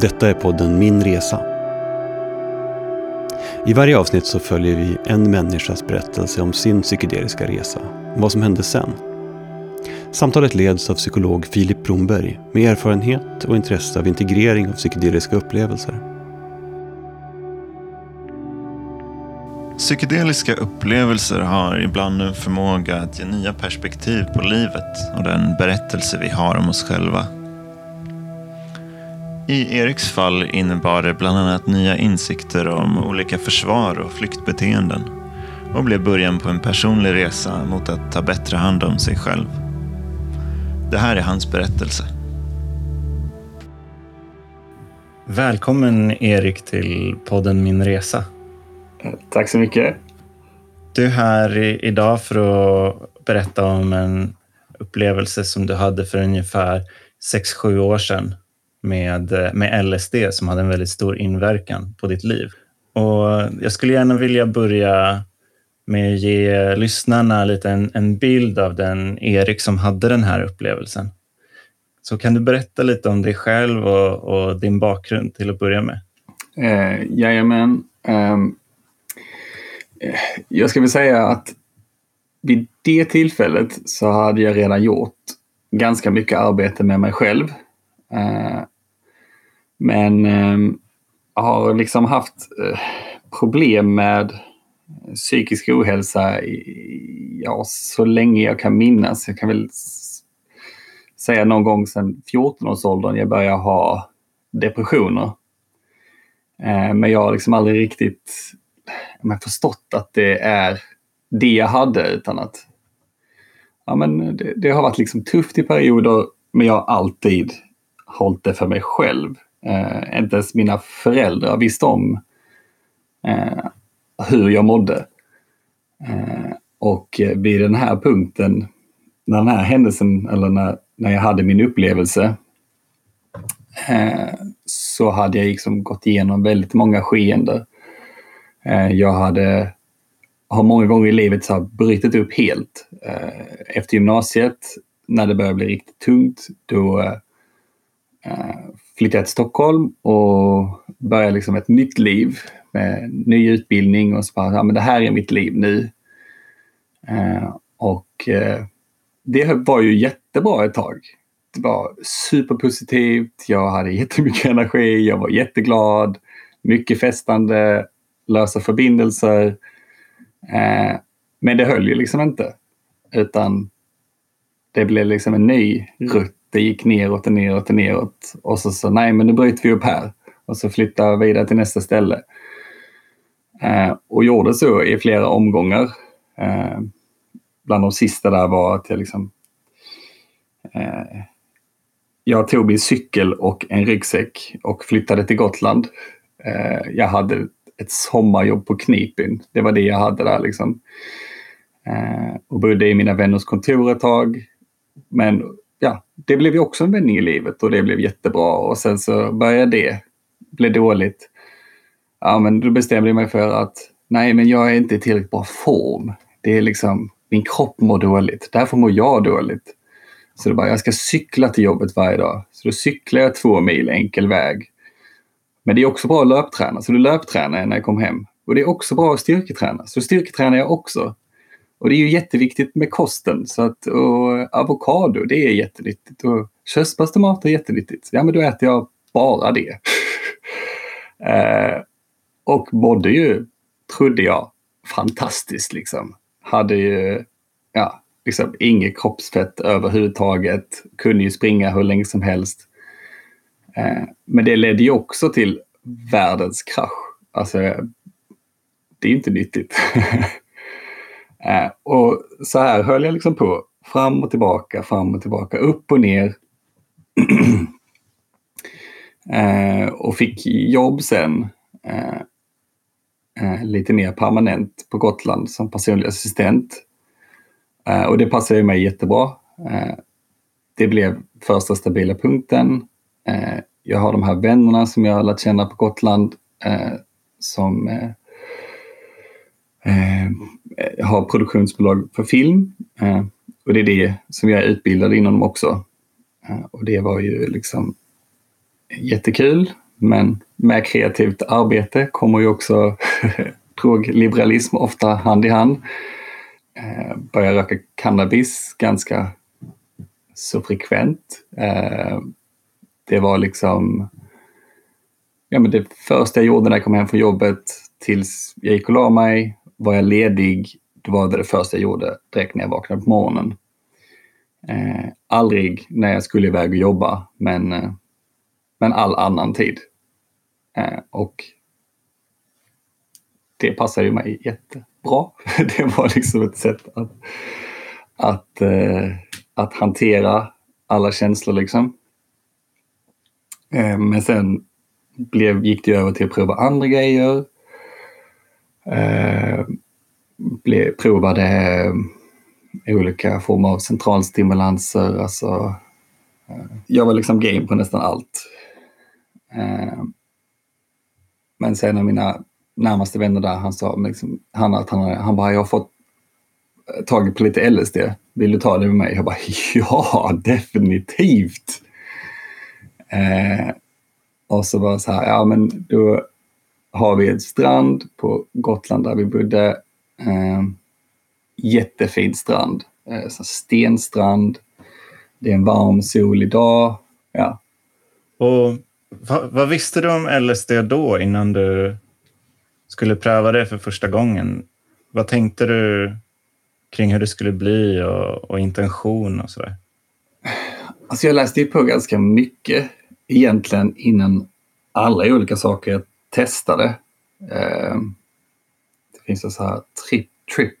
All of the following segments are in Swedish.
Detta är podden Min Resa. I varje avsnitt så följer vi en människas berättelse om sin psykedeliska resa och vad som hände sen. Samtalet leds av psykolog Filip Bromberg med erfarenhet och intresse av integrering av psykedeliska upplevelser. Psykedeliska upplevelser har ibland en förmåga att ge nya perspektiv på livet och den berättelse vi har om oss själva. I Eriks fall innebar det bland annat nya insikter om olika försvar och flyktbeteenden och blev början på en personlig resa mot att ta bättre hand om sig själv. Det här är hans berättelse. Välkommen Erik till podden Min Resa. Tack så mycket. Du är här idag för att berätta om en upplevelse som du hade för ungefär 6-7 år sedan med, eh, med LSD som hade en väldigt stor inverkan på ditt liv. Och jag skulle gärna vilja börja med att ge lyssnarna lite en, en bild av den Erik som hade den här upplevelsen. Så kan du berätta lite om dig själv och, och din bakgrund till att börja med? Eh, jajamän. Ehm, eh, jag ska väl säga att vid det tillfället så hade jag redan gjort ganska mycket arbete med mig själv. Eh, men jag har liksom haft eh, problem med psykisk ohälsa i, ja, så länge jag kan minnas. Jag kan väl säga någon gång sedan 14-årsåldern jag började ha depressioner. Eh, men jag har liksom aldrig riktigt men, förstått att det är det jag hade utan att ja, men det, det har varit liksom tufft i perioder men jag har alltid hållit det för mig själv. Eh, inte ens mina föräldrar visste om eh, hur jag mådde. Eh, och vid den här punkten, när den här händelsen, eller när, när jag hade min upplevelse, eh, så hade jag liksom gått igenom väldigt många skeenden. Eh, jag hade, har många gånger i livet så brutit upp helt. Eh, efter gymnasiet, när det började bli riktigt tungt, då eh, flyttade jag till Stockholm och började liksom ett nytt liv med ny utbildning och så bara, ja men det här är mitt liv nu. Eh, och eh, det var ju jättebra ett tag. Det var superpositivt, jag hade jättemycket energi, jag var jätteglad, mycket festande, lösa förbindelser. Eh, men det höll ju liksom inte. Utan det blev liksom en ny rutt. Det gick neråt och neråt och neråt. Och så sa nej men nu bryter vi upp här. Och så flyttar vi vidare till nästa ställe. Eh, och gjorde så i flera omgångar. Eh, bland de sista där var att jag liksom... Eh, jag tog min cykel och en ryggsäck och flyttade till Gotland. Eh, jag hade ett sommarjobb på Knipin. Det var det jag hade där liksom. Eh, och bodde i mina vänners kontor ett tag. Men det blev ju också en vändning i livet och det blev jättebra. Och sen så började det bli dåligt ja, men då bestämde jag mig för att nej, men jag är inte i tillräckligt bra form. Det är liksom, min kropp mår dåligt, därför mår jag dåligt. Så det bara, jag ska cykla till jobbet varje dag. Så då cyklar jag två mil enkel väg. Men det är också bra att löpträna, så då löptränar jag när jag kom hem. Och det är också bra att styrketräna, så styrketränar jag också. Och det är ju jätteviktigt med kosten. Så att, och avokado, det är jättenyttigt. Och körsbärstomater är jättenyttigt. Ja, men då äter jag bara det. eh, och mådde ju, trodde jag, fantastiskt liksom. Hade ju, ja, liksom inget kroppsfett överhuvudtaget. Kunde ju springa hur länge som helst. Eh, men det ledde ju också till världens krasch. Alltså, det är inte nyttigt. eh, och så här höll jag liksom på. Fram och tillbaka, fram och tillbaka, upp och ner. eh, och fick jobb sen. Eh, eh, lite mer permanent på Gotland som personlig assistent. Eh, och det passade mig jättebra. Eh, det blev första stabila punkten. Eh, jag har de här vännerna som jag har lärt känna på Gotland eh, som eh, eh Eh, har produktionsbolag för film. Eh, och det är det som jag är utbildad inom också. Eh, och det var ju liksom jättekul. Men med kreativt arbete kommer ju också drogliberalism ofta hand i hand. Eh, började röka cannabis ganska så frekvent. Eh, det var liksom ja, men det första jag gjorde när jag kom hem från jobbet tills jag gick och la mig. Var jag ledig, då var det det första jag gjorde direkt när jag vaknade på morgonen. Eh, aldrig när jag skulle iväg och jobba, men, eh, men all annan tid. Eh, och det passade ju mig jättebra. Det var liksom ett sätt att, att, eh, att hantera alla känslor liksom. Eh, men sen blev, gick det över till att prova andra grejer. Eh, blev, provade eh, olika former av centralstimulanser. Alltså, eh, jag var liksom game på nästan allt. Eh, men sen av mina närmaste vänner där, han sa liksom, han, att han, han bara, jag har fått tagit på lite LSD. Vill du ta det med mig? Jag bara, ja, definitivt. Eh, och så var det så här, ja men då har vi ett strand på Gotland där vi bodde. Eh, jättefin strand. Eh, stenstrand. Det är en varm, solig dag. Ja. Och vad, vad, visste du om LSD då innan du skulle pröva det för första gången? Vad tänkte du kring hur det skulle bli och, och intention och sådär? Alltså jag läste ju på ganska mycket egentligen innan alla olika saker jag testade. Eh, det finns så här trip, trip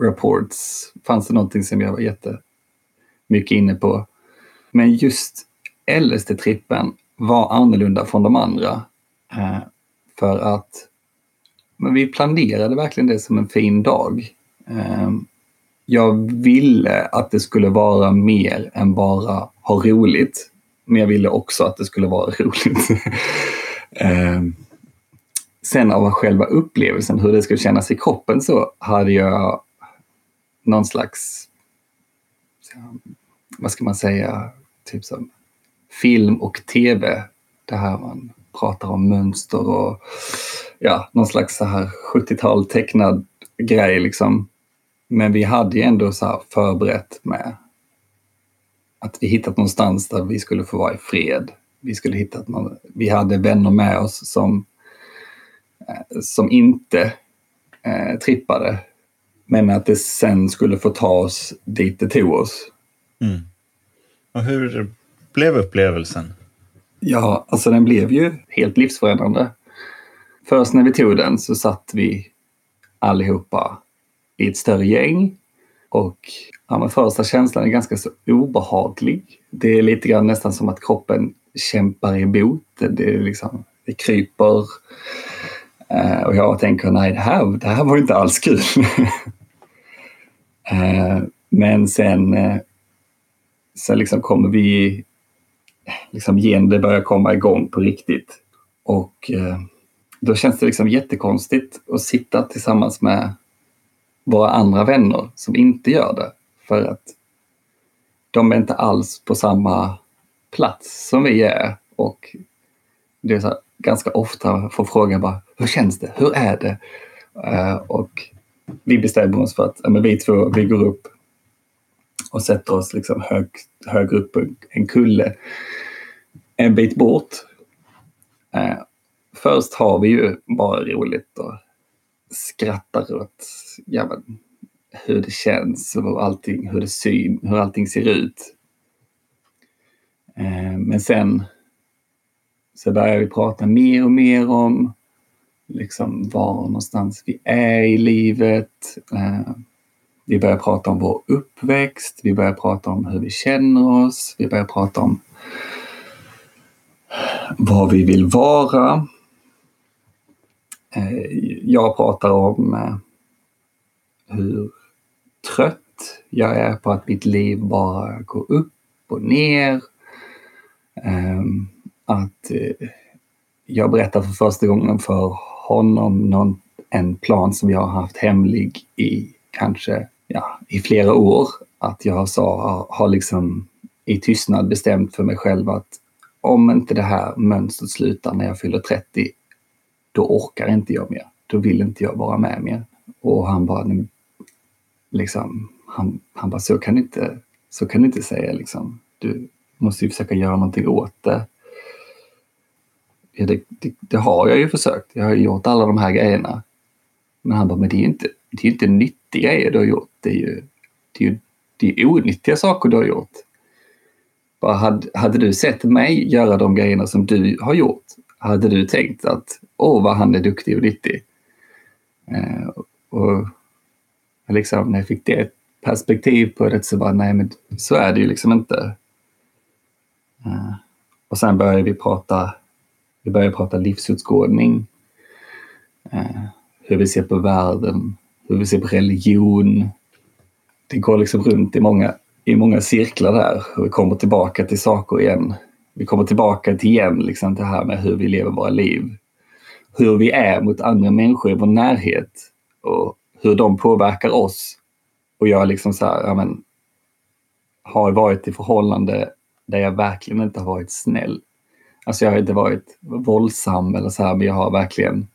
reports. Fanns det någonting som jag var jättemycket inne på. Men just LSD-trippen var annorlunda från de andra. Eh, för att men vi planerade verkligen det som en fin dag. Eh, jag ville att det skulle vara mer än bara ha roligt. Men jag ville också att det skulle vara roligt. Eh, sen av själva upplevelsen, hur det skulle kännas i kroppen, så hade jag någon slags, vad ska man säga, typ som film och tv. Det här man pratar om mönster och ja, någon slags så här 70-tal tecknad grej liksom. Men vi hade ju ändå så här förberett med att vi hittat någonstans där vi skulle få vara i fred. Vi skulle hitta att vi hade vänner med oss som, som inte eh, trippade. Men att det sen skulle få ta oss dit det tog oss. Mm. Och hur blev upplevelsen? Ja, alltså den blev ju helt livsförändrande. Först när vi tog den så satt vi allihopa i ett större gäng och ja, men första känslan är ganska så obehaglig. Det är lite grann nästan som att kroppen kämpar emot. Det, är liksom, det kryper. Eh, och jag tänker, nej det här, det här var inte alls kul. eh, men sen, eh, sen liksom kommer vi, liksom igen, det börjar komma igång på riktigt. Och eh, då känns det liksom jättekonstigt att sitta tillsammans med våra andra vänner som inte gör det. För att de är inte alls på samma plats som vi är. Och det är så här, ganska ofta får frågan bara, hur känns det? Hur är det? Uh, och vi bestämmer oss för att ja, men vi två, vi går upp och sätter oss liksom hög, högre upp på en kulle en bit bort. Eh, först har vi ju bara roligt och skrattar åt ja, men, hur det känns och allting, hur, det syn, hur allting ser ut. Eh, men sen så börjar vi prata mer och mer om liksom var någonstans vi är i livet. Eh, vi börjar prata om vår uppväxt, vi börjar prata om hur vi känner oss, vi börjar prata om vad vi vill vara. Eh, jag pratar om eh, hur trött jag är på att mitt liv bara går upp och ner. Ehm, att eh, jag berättar för första gången för honom någon, en plan som jag har haft hemlig i kanske ja, i flera år. Att jag sa, har liksom i tystnad bestämt för mig själv att om inte det här mönstret slutar när jag fyller 30, då orkar inte jag mer. Då vill inte jag vara med mer. Och han bara, liksom, han, han bara, så kan du inte, så kan du inte säga liksom. Du måste ju försöka göra någonting åt det. Ja, det, det, det, har jag ju försökt. Jag har gjort alla de här grejerna. Men han bara, men det är ju inte, det är inte nyttiga grejer du har gjort. Det är ju, det är ju det är onyttiga saker du har gjort. Bara hade, hade du sett mig göra de grejerna som du har gjort, hade du tänkt att åh vad han är duktig och nyttig. Eh, och liksom, när jag fick det perspektiv på det så bara, nej men så är det ju liksom inte. Eh, och sen började vi prata, vi börjar prata livsutskådning. Eh, hur vi ser på världen, hur vi ser på religion. Det går liksom runt i många, i många cirklar där och vi kommer tillbaka till saker igen. Vi kommer tillbaka till igen liksom det här med hur vi lever våra liv. Hur vi är mot andra människor i vår närhet och hur de påverkar oss. Och jag liksom så här, ja men, har varit i förhållande där jag verkligen inte har varit snäll. Alltså jag har inte varit våldsam eller så här, men jag har verkligen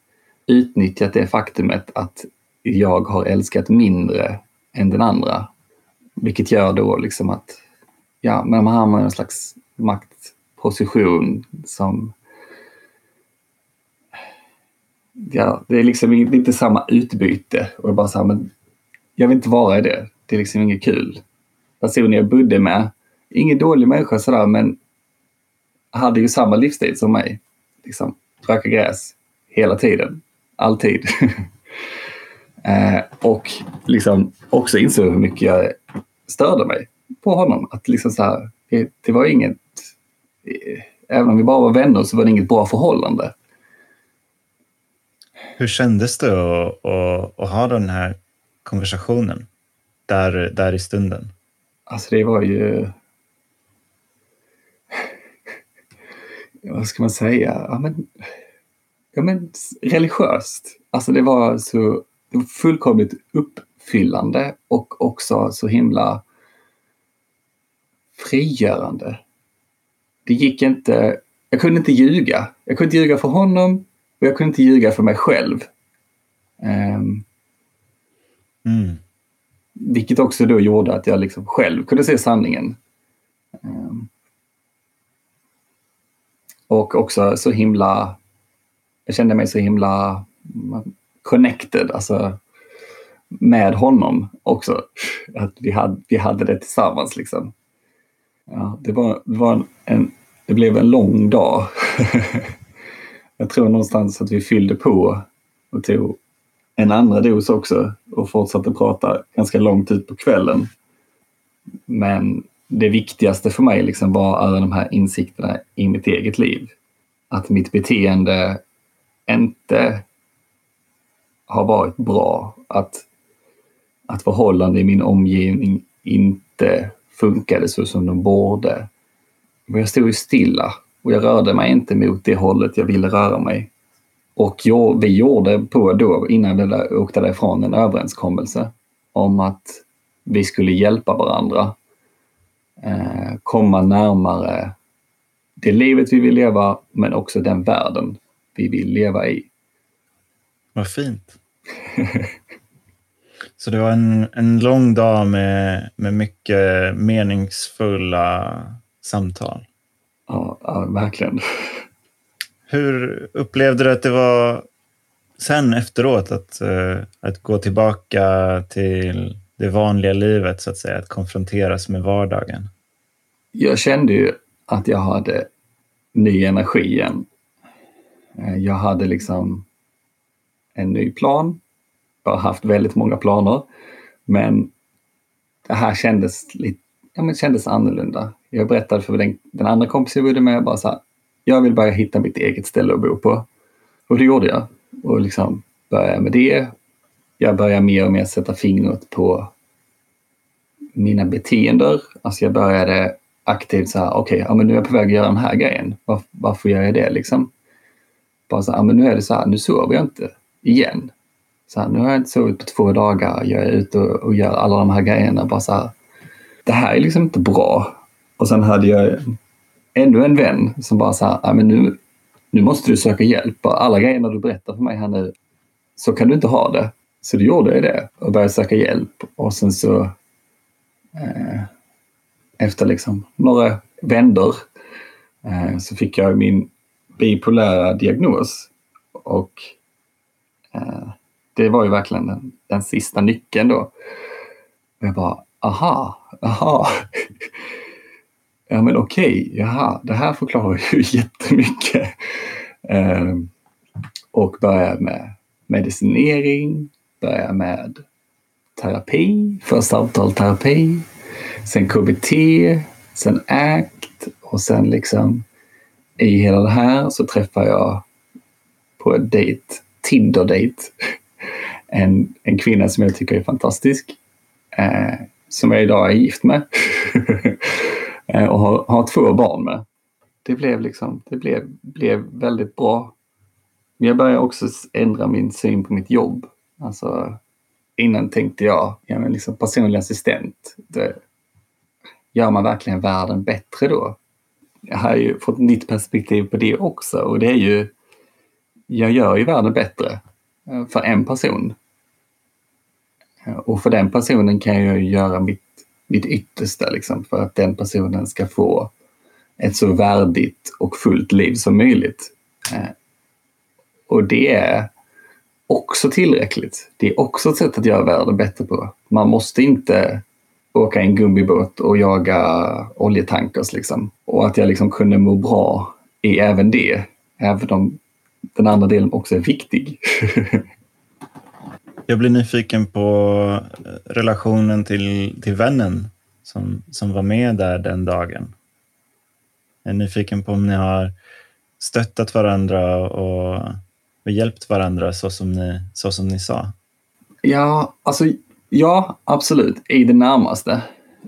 utnyttjat det faktumet att jag har älskat mindre än den andra. Vilket gör då liksom att ja, men man hamnar i en slags maktposition som ja, det är liksom inte samma utbyte. Och bara så här, men jag vill inte vara i det. Det är liksom inget kul. Personen jag bodde med, ingen dålig människa sådär, men hade ju samma livsstil som mig. Liksom, röka gräs hela tiden, alltid. eh, och liksom också insåg hur mycket jag störde mig på honom. Att liksom så här, det, det var inget, eh, även om vi bara var vänner så var det inget bra förhållande. Hur kändes det att, att, att, ha den här konversationen där, där i stunden? Alltså det var ju... Vad ska man säga? Ja, men, ja, men religiöst. Alltså det var så det var fullkomligt uppfyllande och också så himla frigörande. Det gick inte... Jag kunde inte ljuga. Jag kunde inte ljuga för honom och jag kunde inte ljuga för mig själv. Um, mm. Vilket också då gjorde att jag liksom själv kunde se sanningen. Um, och också så himla... Jag kände mig så himla connected, alltså med honom också. Att vi hade, vi hade det tillsammans liksom. Ja, det, var, det, var en, det blev en lång dag. jag tror någonstans att vi fyllde på och tog en andra dos också och fortsatte prata ganska långt ut på kvällen. Men det viktigaste för mig liksom var alla de här insikterna i mitt eget liv. Att mitt beteende inte har varit bra. Att, att förhållanden i min omgivning inte funkade så som de borde. Men jag stod ju stilla och jag rörde mig inte mot det hållet jag ville röra mig. Och jag, vi gjorde på då, innan vi åkte därifrån, en överenskommelse om att vi skulle hjälpa varandra. Eh, komma närmare det livet vi vill leva, men också den världen vi vill leva i. Vad fint. Så det var en, en lång dag med, med mycket meningsfulla samtal. Ja, ja, verkligen. Hur upplevde du att det var sen efteråt att, uh, att gå tillbaka till det vanliga livet, så att säga, att konfronteras med vardagen? Jag kände ju att jag hade ny energi igen. Eh, jag hade liksom en ny plan. Jag har haft väldigt många planer, men det här kändes, lite, ja, men kändes annorlunda. Jag berättade för den, den andra kompisen jag bodde med, bara så här, jag vill bara hitta mitt eget ställe att bo på. Och det gjorde jag. Och liksom började med det. Jag började mer och mer sätta fingret på mina beteenden. Alltså jag började aktivt så här, okej, okay, ja, men nu är jag på väg att göra den här grejen. Var, varför gör jag det liksom? Bara så här, ja, men nu är det så här, nu sover jag inte igen. Så här, nu har jag inte sovit på två dagar. Jag är ute och, och gör alla de här grejerna. Bara så här, det här är liksom inte bra. Och sen hade jag ännu en vän som bara så här, men nu, nu måste du söka hjälp. Alla grejerna du berättar för mig här nu, så kan du inte ha det. Så då gjorde jag det och började söka hjälp. Och sen så eh, efter liksom några vändor eh, så fick jag min bipolära diagnos. Och eh, det var ju verkligen den, den sista nyckeln då. Och jag bara, aha, aha. ja men okej, okay, jaha, det här förklarar ju jättemycket. Eh, och började med medicinering, började med terapi, först samtalsterapi, sen KBT, sen ACT och sen liksom i hela det här så träffar jag på en dejt, Tinder-dejt, en, en kvinna som jag tycker är fantastisk. Eh, som jag idag är gift med. Eh, och har, har två barn med. Det blev liksom, det blev, blev väldigt bra. Men jag började också ändra min syn på mitt jobb. Alltså, innan tänkte jag, ja men liksom personlig assistent, det, gör man verkligen världen bättre då? Jag har ju fått nytt perspektiv på det också och det är ju, jag gör ju världen bättre eh, för en person. Och för den personen kan jag göra mitt, mitt yttersta liksom, för att den personen ska få ett så värdigt och fullt liv som möjligt. Eh, och det är också tillräckligt. Det är också ett sätt att göra världen bättre på. Man måste inte åka i en gummibåt och jaga oljetankers. Liksom. Och att jag liksom kunde må bra i även det, även om den andra delen också är viktig. jag blir nyfiken på eh, relationen till, till vännen som, som var med där den dagen. Jag är nyfiken på om ni har stöttat varandra och, och hjälpt varandra så som, ni, så som ni sa. Ja, alltså Ja, absolut. I det närmaste.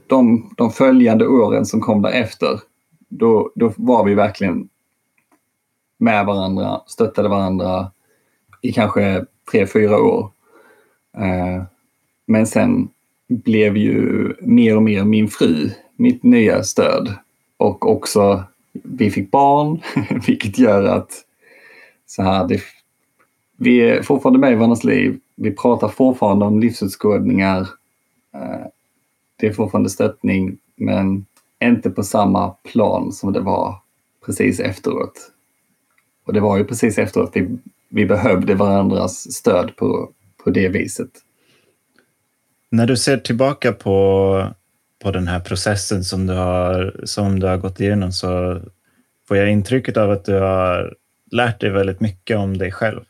De, de följande åren som kom därefter, då, då var vi verkligen med varandra, stöttade varandra i kanske tre, fyra år. Eh, men sen blev ju mer och mer min fru mitt nya stöd. Och också, vi fick barn, vilket gör att så här, det, vi är fortfarande med i varandras liv vi pratar fortfarande om livsutskådningar. Eh, det är fortfarande stöttning, men inte på samma plan som det var precis efteråt. Och det var ju precis efteråt vi, vi behövde varandras stöd på, på det viset. När du ser tillbaka på, på den här processen som du, har, som du har gått igenom så får jag intrycket av att du har lärt dig väldigt mycket om dig själv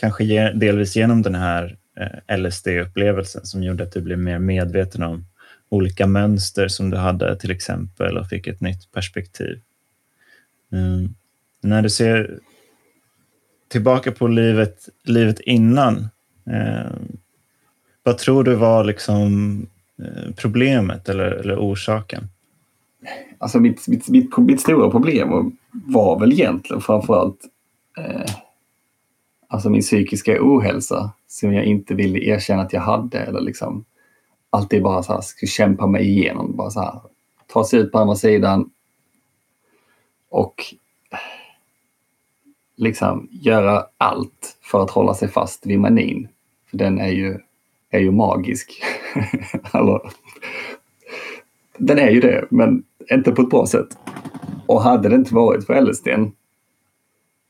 kanske delvis genom den här eh, LSD-upplevelsen som gjorde att du blev mer medveten om olika mönster som du hade till exempel och fick ett nytt perspektiv. Mm. När du ser tillbaka på livet, livet innan, eh, vad tror du var liksom eh, problemet eller, eller orsaken? Alltså mitt, mitt, mitt, mitt stora problem var väl egentligen framförallt eh, alltså min psykiska ohälsa som jag inte ville erkänna att jag hade eller liksom alltid bara så här, skulle kämpa mig igenom. Bara så här, ta sig ut på andra sidan och liksom göra allt för att hålla sig fast vid manin. För den är ju, är ju magisk. alltså, den är ju det, men inte på ett bra sätt. Och hade det inte varit för LSD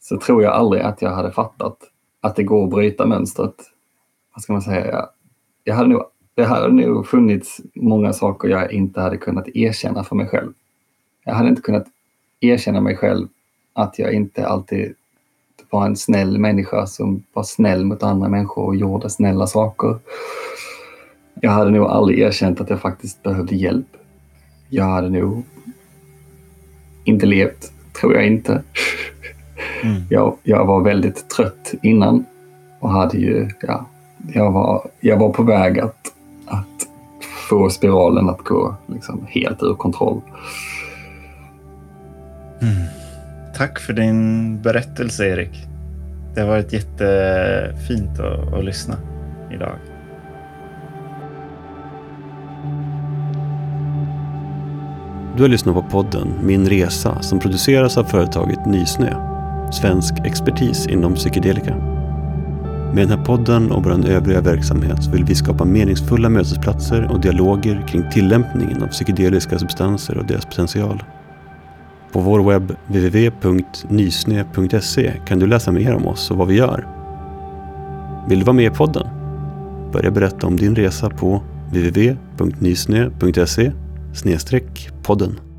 så tror jag aldrig att jag hade fattat att det går att bryta mönstret. Vad ska man säga? Jag hade nog, det hade nog funnits många saker jag inte hade kunnat erkänna för mig själv. Jag hade inte kunnat erkänna mig själv att jag inte alltid var en snäll människa som var snäll mot andra människor och gjorde snälla saker. Jag hade nog aldrig erkänt att jag faktiskt behövde hjälp. Jag hade nog inte levt, tror jag inte. Mm. Jag, jag var väldigt trött innan och hade ju, ja, jag var, jag var på väg att, att få spiralen att gå liksom helt ur kontroll. Mm. Tack för din berättelse, Erik. Det har varit jättefint att, att lyssna idag. Du har lyssnat på podden Min Resa som produceras av företaget Nysnö. Svensk expertis inom psykedelika. Med den här podden och vår övriga verksamhet vill vi skapa meningsfulla mötesplatser och dialoger kring tillämpningen av psykedeliska substanser och deras potential. På vår webb www.nysnö.se kan du läsa mer om oss och vad vi gör. Vill du vara med i podden? Börja berätta om din resa på www.nysnö.se podden.